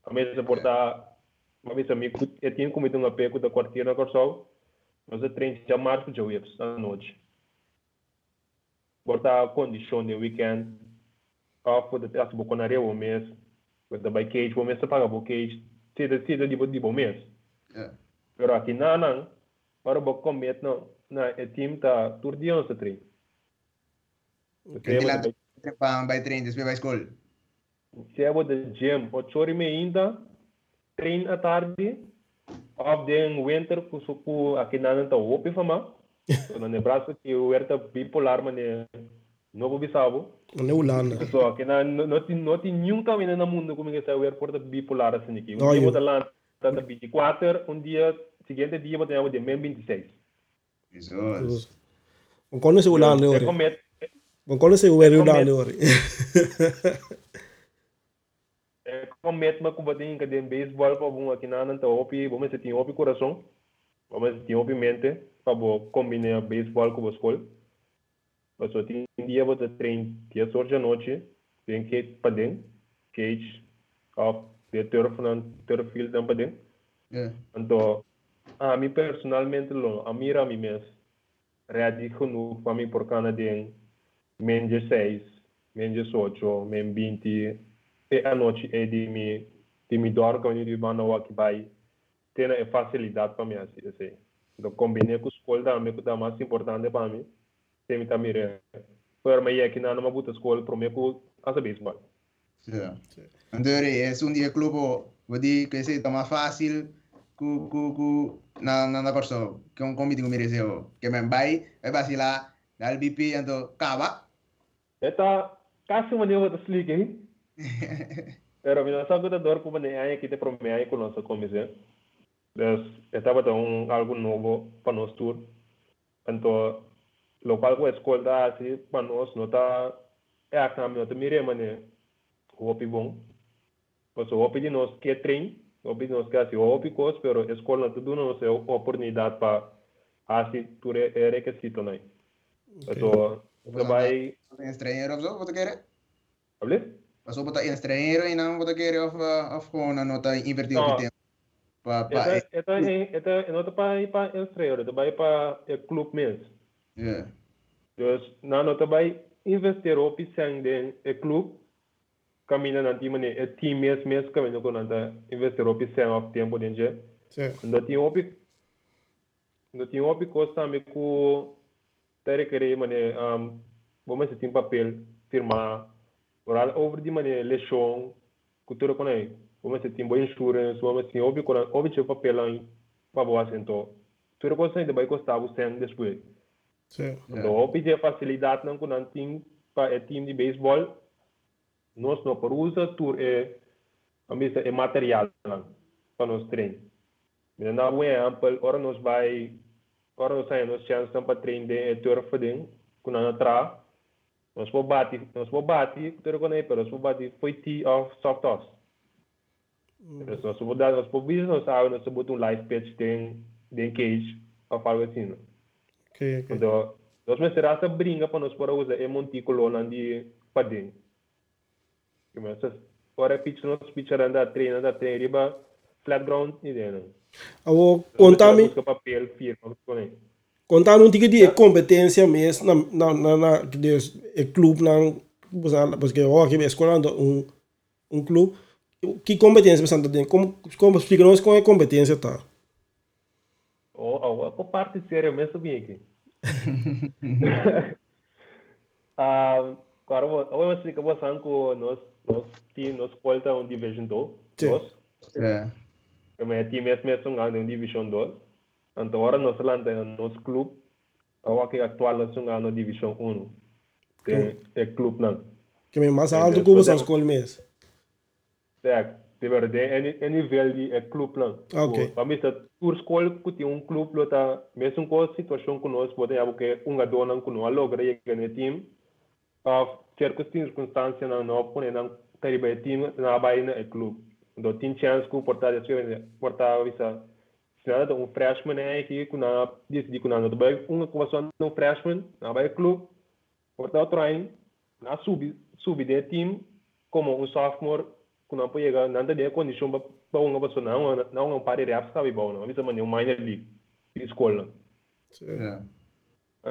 A mesa porta uma vez amigo é time como tem uma peco da quartier na corso, nós treino já marco já à noite. Bota condição de weekend. Off for the as bo konaria o mês. The by cage o mês paga bo cage tida tida di bo di bo mês. Pero aqui na nan para bo comet no na e team ta tour di on se tre Okay, lá para by train despe by school. Se é de gym, o chori me ainda train à tarde of den winter ku suku aqui na nan ta opi fama na Nebraska que o era bipolar mas novo bisabo na Holanda so que na não tem não tem nenhum caminho no mundo como que sai o aeroporto bipolar assim aqui um dia vou lá tá na 24 um dia seguinte dia vou ter de 26 Jesus um quando se Holanda um quando se o Holanda ora é como met ma kubatin ka den baseball pa bunga kinanan ta opi. Bom se tin opi coração. Bom se tin opi mente para combinar beisebol com a escola. Mas só tem dia você treina dia sorte à noite, tem que para dentro, cage, off, de turf na turf field para dentro. Então, a mim personalmente, a mim a mim mesmo, reagi genoeg para mim por causa de menos 6, menos 8, menos 20, e a noite é de me de me dormir quando eu vou aqui vai ter facilidade para mim assim. Então, combinei com escola também, que é mais importante para mim. Tem também, para mim, aqui na uma boa escola, para mim, com a beisebol. Sim. Então, é um dia clube, vou dizer que é mais fácil, ku ku ku na na na corso que um comité que mereceu que me vai vai vacilar dal BP então cava eta casi maneira de explicar pero que dor como nem aí que te promete com nossa comissão Dus estava um algo novo para nós tudo. Então, local com a escola assim para nós não tá é a caminho de mire mane o opi bom. Pois o opi de nós que trein, o opi de nós que assim o opi cos, pero a escola tudo não é oportunidade para assim tudo é requisito não. Então, vai estrangeiro ou você quer? Hable? Passou botar estrangeiro e não você quer of of com a nota invertir o tempo. Pa, pa, ito, ito, ito, ito, ito pa pa estreio, ito pa pa é clube mesmo. Yeah. Dus na no tabay investir o pisang den e clube kamina nanti mane e team mes mes kamina ko nanta investir o pisang of tempo den je. Sim. Ndo ti opi ndo ti opi costa me ku tere kere mane um boma se tem papel firmar oral over di mane lechon cultura com aí como se tem boa insurance, como assim, ouve quando ouve seu papel em para boa assento. Tudo coisa ainda vai custar o sem depois. Sim. Então, ouve ter facilidade não quando tem para o time de beisebol, nós não por usa tur é a missa é material para nós treinar. Mas na um exemplo, ora nós vai, ora nós saímos chance para treinar de turf fading, quando nós atrás, nós vamos bater, nós vamos bater, tudo quando é, pero nós vamos bater foi tee of soft toss. Nós vamos dar, nós vamos ver, nós sabemos, nós vamos um live pitch tem, tem cage, ou algo assim. Ok, ok. Então, nós será essa brinca para nós para usar é montículo lá de padinho. Começa, ora pitch nós pitch anda treina, anda treina, riba flat ground e dentro. Awo, contame, Busca papel, firma, com ele. Contame um tique de competência mesmo na, na, na, na de, clube na, porque eu aqui escolhendo um, um clube, que competência você tem? Como, como explica-nos como é competência tá? Oh, oh, a parte séria mesmo bem aqui. Ah, agora vou, eu vou explicar você que nós, nós, time, nós colta um Division 2, Sim. nós, É. o meu time é mesmo um Division 2, então agora nós lá no nosso clube, eu aqui atual nós jogamos Division 1, tem é clube não. Que é mais É, alto que depois você eu- escolhe mesmo. Certo. De verdade, é, é nível de é clube não. Ah, ok. Para mim, por escola que tem um clube, lá tá, mesmo com a situação que nós podemos porque um dona que não logra chegar no time, a certas circunstâncias não não põe não teribe time na vai no clube. Então tem chance que portar isso portar visa. Se nada um freshman é aqui que na decidi que não vai uma coisa no freshman na vai clube portar o trein na sub sub de time como um sophomore que não pode chegar nada de condição para uma pessoa não não não pare de sabe bom não visa maneira minor league escola É.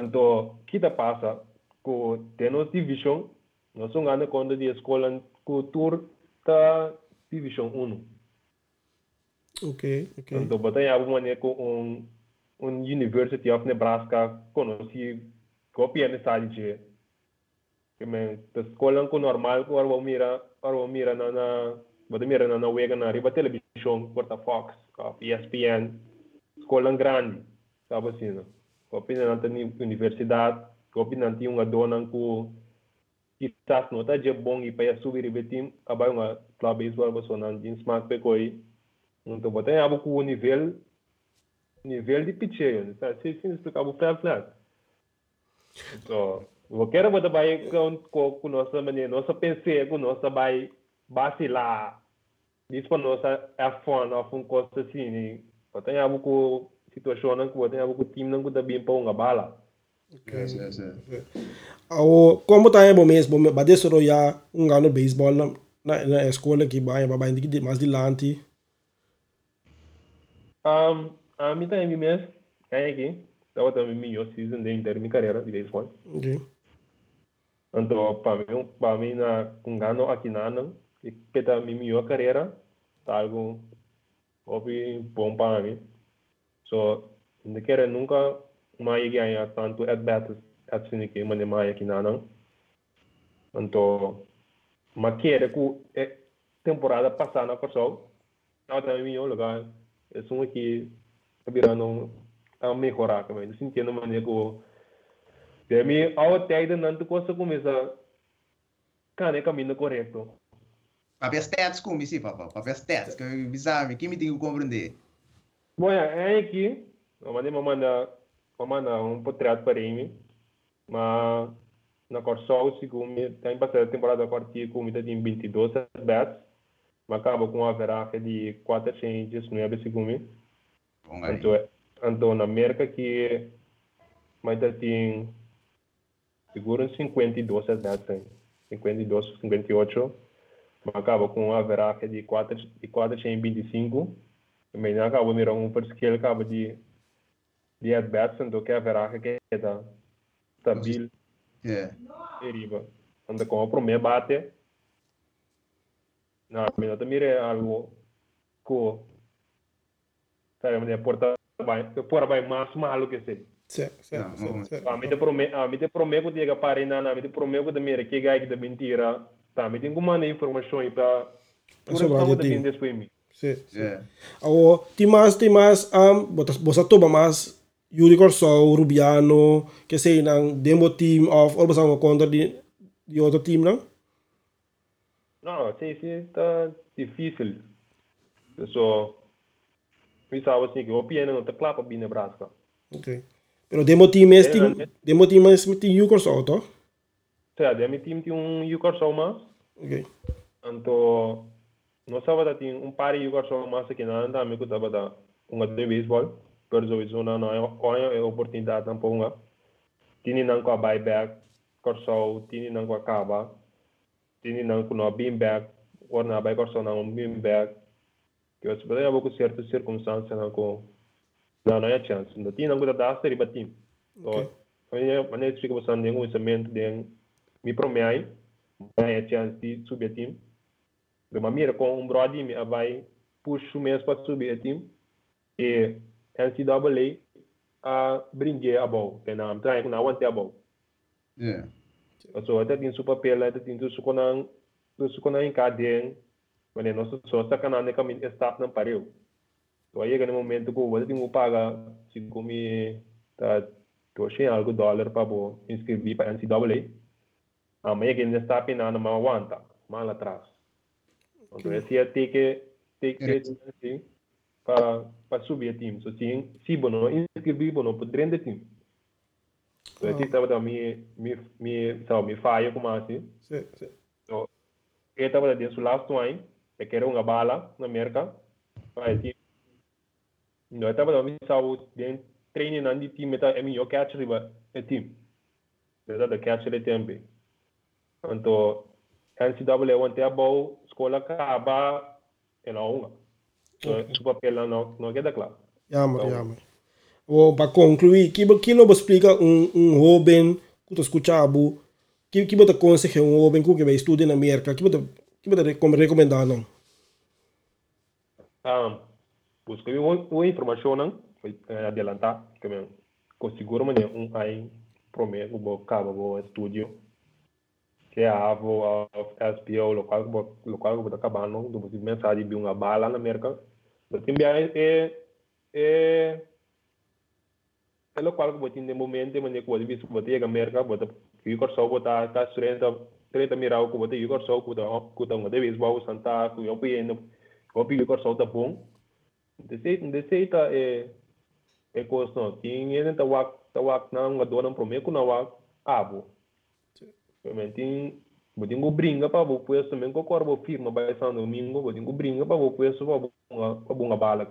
então, o que está passa? Que temos divisão, nós somos ganhando conta de escola que o tour está divisão 1. Ok, ok. Então, botei alguma maneira com um, um University of Nebraska, conheci, copia nessa de que me, a escola que normal, vou mirar, agora vou mirar na, na, vou mirar na, na wega na riba televisão, porta Fox, ESPN, escola grande, sabe assim, não? Kopi nanti ni universidade, kopi nanti uma dona que quizás não está de bom e para subir e betim, abai uma club baseball você não tem smart pe koi. Então botar abo com o nível nível de pitcher, tá? Se se explicar o flat flat. Então, eu quero botar vai com com nossa maneira, nossa pensei com nossa vai vacilar. Isso para nossa é fun, of um coisa assim, botar abo com situação não que botar abo com time não que tá bem para uma bala. Yes, yes, yes. Como tá bom mesmo, ba de soro ya um gano baseball na na, escola que vai, ba ba indi mais dilante. Um, a mim também mesmo, é aqui, estava também melhor season de inteiro minha carreira de beisebol. Ok. Então, para mim, para mim na com gano aqui na e que tá minha melhor carreira, tá algo hobby bom para mim. So, não quero nunca mais ganhar tanto at bats assim que mane mais aqui na não. Então, mas quero que é temporada passada na pessoa, estava também melhor lugar. É um aqui virando a melhorar também, sentindo maneira que de mim, ao ainda não coisa começa cane caminho correto. Papel stats como sim, papá. Papel stats. Que me sabe, que me tem que compreender. Bom, é aqui, eu mandei uma manda, uma manda um portrait para mim, mas na Corsol, segundo tem passado a temporada a partir com tem 22 bats, mas acaba com uma veragem de 419 segundo. Bom, aí. Então, então na América que mas tem seguro 52 bats, 52, 58, mas acaba com uma veragem de 4 de 425. Também não acaba mirar um skill acaba de de at bats então que a veragem que está stabil Yeah. e riba. Anda com o primeiro bate. Não, mas eu mire algo que sabe, mas porta vai, porta vai mais malo que sei. Certo, certo, Não, certo, não. certo. A mim te prometo, a mim te prometo que chega para na, a mim te prometo que gai da mentira. Me tem como mandar informação para de time. defendendo para mim. Sim. Yeah. O tem mais tem mais um botas bosa toba mais Yuri Corso, Rubiano, que sei nang demo team of basa mo contra di di outro team não? Não, sim, sim, está difícil. So, we sabe assim que o piano não está claro para vir Nebraska. Ok. Pero demo team é team é. demo team é team Yuri Corso, to? Tá, de meu time tem um Yukar só mais, Ok. então nós que tem um par de Yukar só mais que não anda, amigo estava da um de beisebol, por isso não não é oportunidade tampouco. Tini não com a buyback, Corso, tini não com a cava, tini não com a beanbag, ou na buy Corso não. Que eu espero que com certas circunstâncias não com não não é chance. Não tinha não com a dar série para time. Ok. So, Kaya manet siya ko sa nengo instrumento den mi promei vai a chance de subir team. De maneira com um brody me vai push o mês para subir a team e NCAA a brinque a bola, que não trai com a one a bola. Yeah. So até tem super pela, até tem tudo com a tudo com a encadem, mas nós só está canando que a staff não parou. So aí no momento que eu tenho que pagar se comi tá tô achei algo dólar para bo inscrever para NCAA. Amanhã que ainda está penando uma aguanta, mal atrás. Então esse é ter que ter que assim para para subir o time. So sim, se bono inscrever bono para dentro do time. So esse estava da mi mi mi sabe mi falha como assim. Sim, sim. So, eu estava dentro do last time, eu quero uma bala na América, vai time. Não, eu estava dando saúde, dentro training na di time eta emi yo catch riba e team. Dada da catch re tembe. Anto NCAA wante a bau escola acaba e na unha. So, su papel não não queda claro. Jammer, jammer. O para concluir, que que lo explica um um jovem que tu escuchava, que que bota consegue um jovem que vai estudar na América, que bota que bota recomendar não? Um, busca uma, informação não, adelantar, me consigo mas um aí prometo que acaba o estúdio que a avo a SPO local local que está acabando do tipo mensagem de uma bala na América do time é é é é local que botin de momento que pode vir que botin a América bota que o corso bota tá surenta treta mirar que botin o corso que bota que tá um de beisebol santa que eu pedi Kopi ko sa ta bong. Dese dese ta e e kos no ting yen ta wak ta wak na nga do na prome ku na wak abo. Momentin bodin go bringa pa bo puesto men ko korbo firma ba sa domingo bodin go bringa pa bo puesto pa bo nga pa bo bala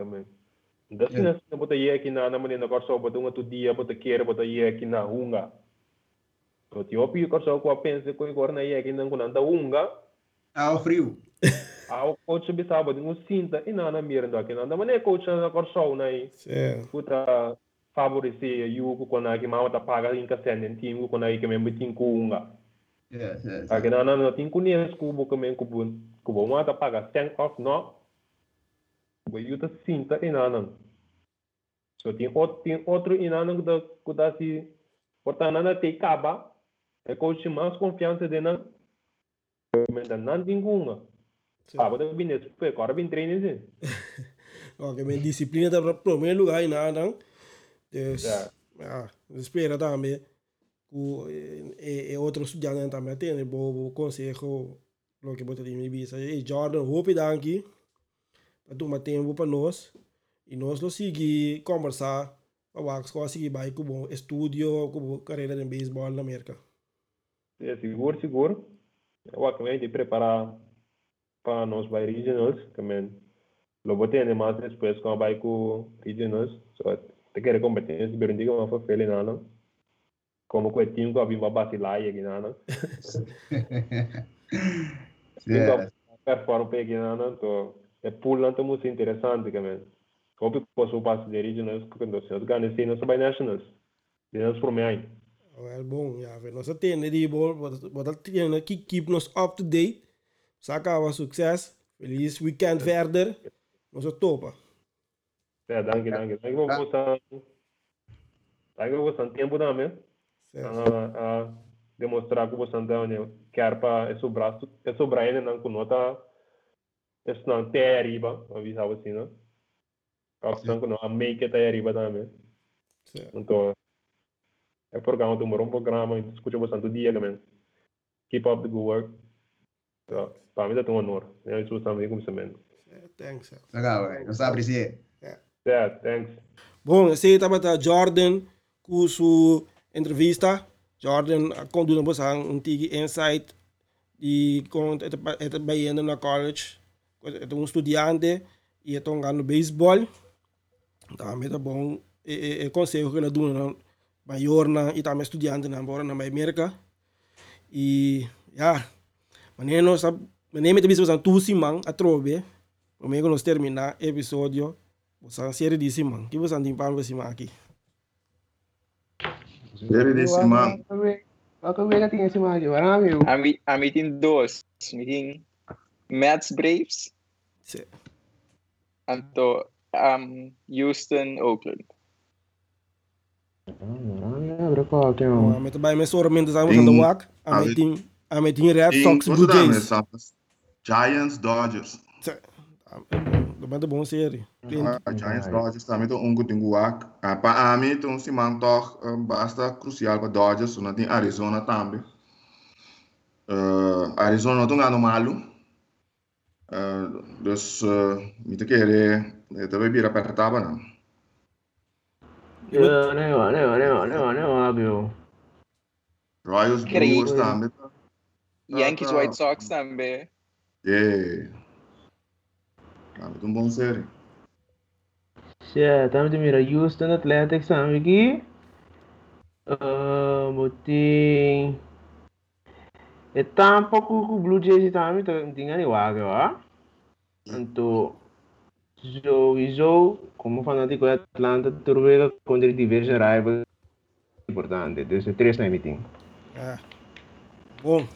kamen. Dasi na bota ye kina na man na korso bota nga tu dia bota kere bota ye kina hunga. So ti opi korso ko pense ko ko na ye kina ko nanda hunga. Ah, o frio. Ah, o coach bisaba din sinta ina na mira ndo akina. Ndama ne coach na korso na i puta favorecer yu ku kona ki mama ta paga in ka senden team ku kona i ke membe tin kunga. Yes, yes. Akina na no tin kunia ku bu ke men ku bun ku bo ma ta paga stand off no. Bo yu ta sinta ina na. So tin ot tin outro ina na da ku da si portana na te kaba. E coach mais confiança de na. Men da nan tin kunga. Ah, bota bin es foi agora bin training sim. Ok, men disciplina tá para primeiro lugar e nada. Ja. ja, we spelen daarmee. Ku e, e outro estudante também tem bom consejo lo que bota em visa. E Jordan, hope danki. Para tomar tempo para nós. E nós lo seguir conversar. Para wax ko seguir vai com bom estúdio, com carreira em beisebol na América. É, seguro, seguro. Eu acabei de preparar para nós vai regionals também. Lo botei ainda mais depois com a vai com regionals. Só te quero competência, pero não digo uma foi feliz nada. Como que o time que havia vacilar e aqui nada. yes. Perform pe aqui nada, então é pulando muito interessante também. Como que posso passar de regionals quando se organizam nos vai nationals. Deus por mim. Wel, bom, ja, we nós temos die bol, wat dat tenen, keep, keep nos up to date. Saka was succes. Feliz weekend verder. Nós topa. É, danke, danke. Danke por você. Danke por você tempo também. a, a demonstrar que você não quer para esse braço, esse braço não com nota Es não até arriba, avisava assim, não? Que não, a make até arriba também. Então, é programa, tu um programa, escuta bastante dia também. Keep up the good work. So, para mim, é um honor. Eu estou também com também. Thanks. Legal, velho. Nós apreciamos. Yeah, thanks. Bom, esse estava a Jordan com sua entrevista. Jordan conduz um insight e com é baiano na college. Um estudante e é jogando beisebol. Também tá bom. É, é, conselho que ele dá na maior na e também estudante na embora na América. E wanneer nós wanneer met de bispo tu simang a trove, wanneer nós terminar episódio Bosan série de Simão. que você anda para você aqui? Série de Simão. Ako wala tingin si Maggie. Marami ami tin dos. Meeting Mets Braves. Sí. Anto um, Houston, Oakland. Ah, okay mo. Met bij mijn soort mensen zijn we aan de wak. Ami tin ami tin Red Sox Blue Jays. Giants, Dodgers. Bent een serie. Uh, Giants Dodgers também tem um tem guac. Uh, para a mim tem um um, basta crucial para Dodgers, não tem Arizona também. Uh, Arizona não ganha malo. Uh, dus uh, me te querer, eu também vira para taba não. Yeah, não, não, não, não, não, óbvio. Royals Brewers também. Yankees White Sox também. Yeah. Também tem um bom série. Siya, tama din mira Houston Athletics sabi ki. Uh, muting e ku ku Blue Jays to tingani waga wa. Anto so iso como fanático de Atlanta turvega contra diversos rivals importante. Desde três na meeting. Ah. Bom.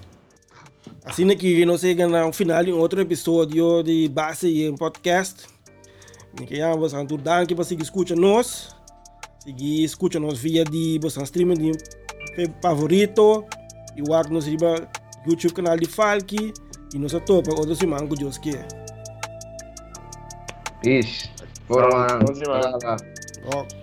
Assim que nós chegamos ao final de outro episódio de Base em Podcast. Kaya você ang tudan que você escuta nós. Seguir escuta nós via de você streaming de favorito. E o ar nos riba YouTube canal de Falki. E nos topa outro semana com Deus que. Peace. Bora lá. Bom demais. Bora lá. Ó.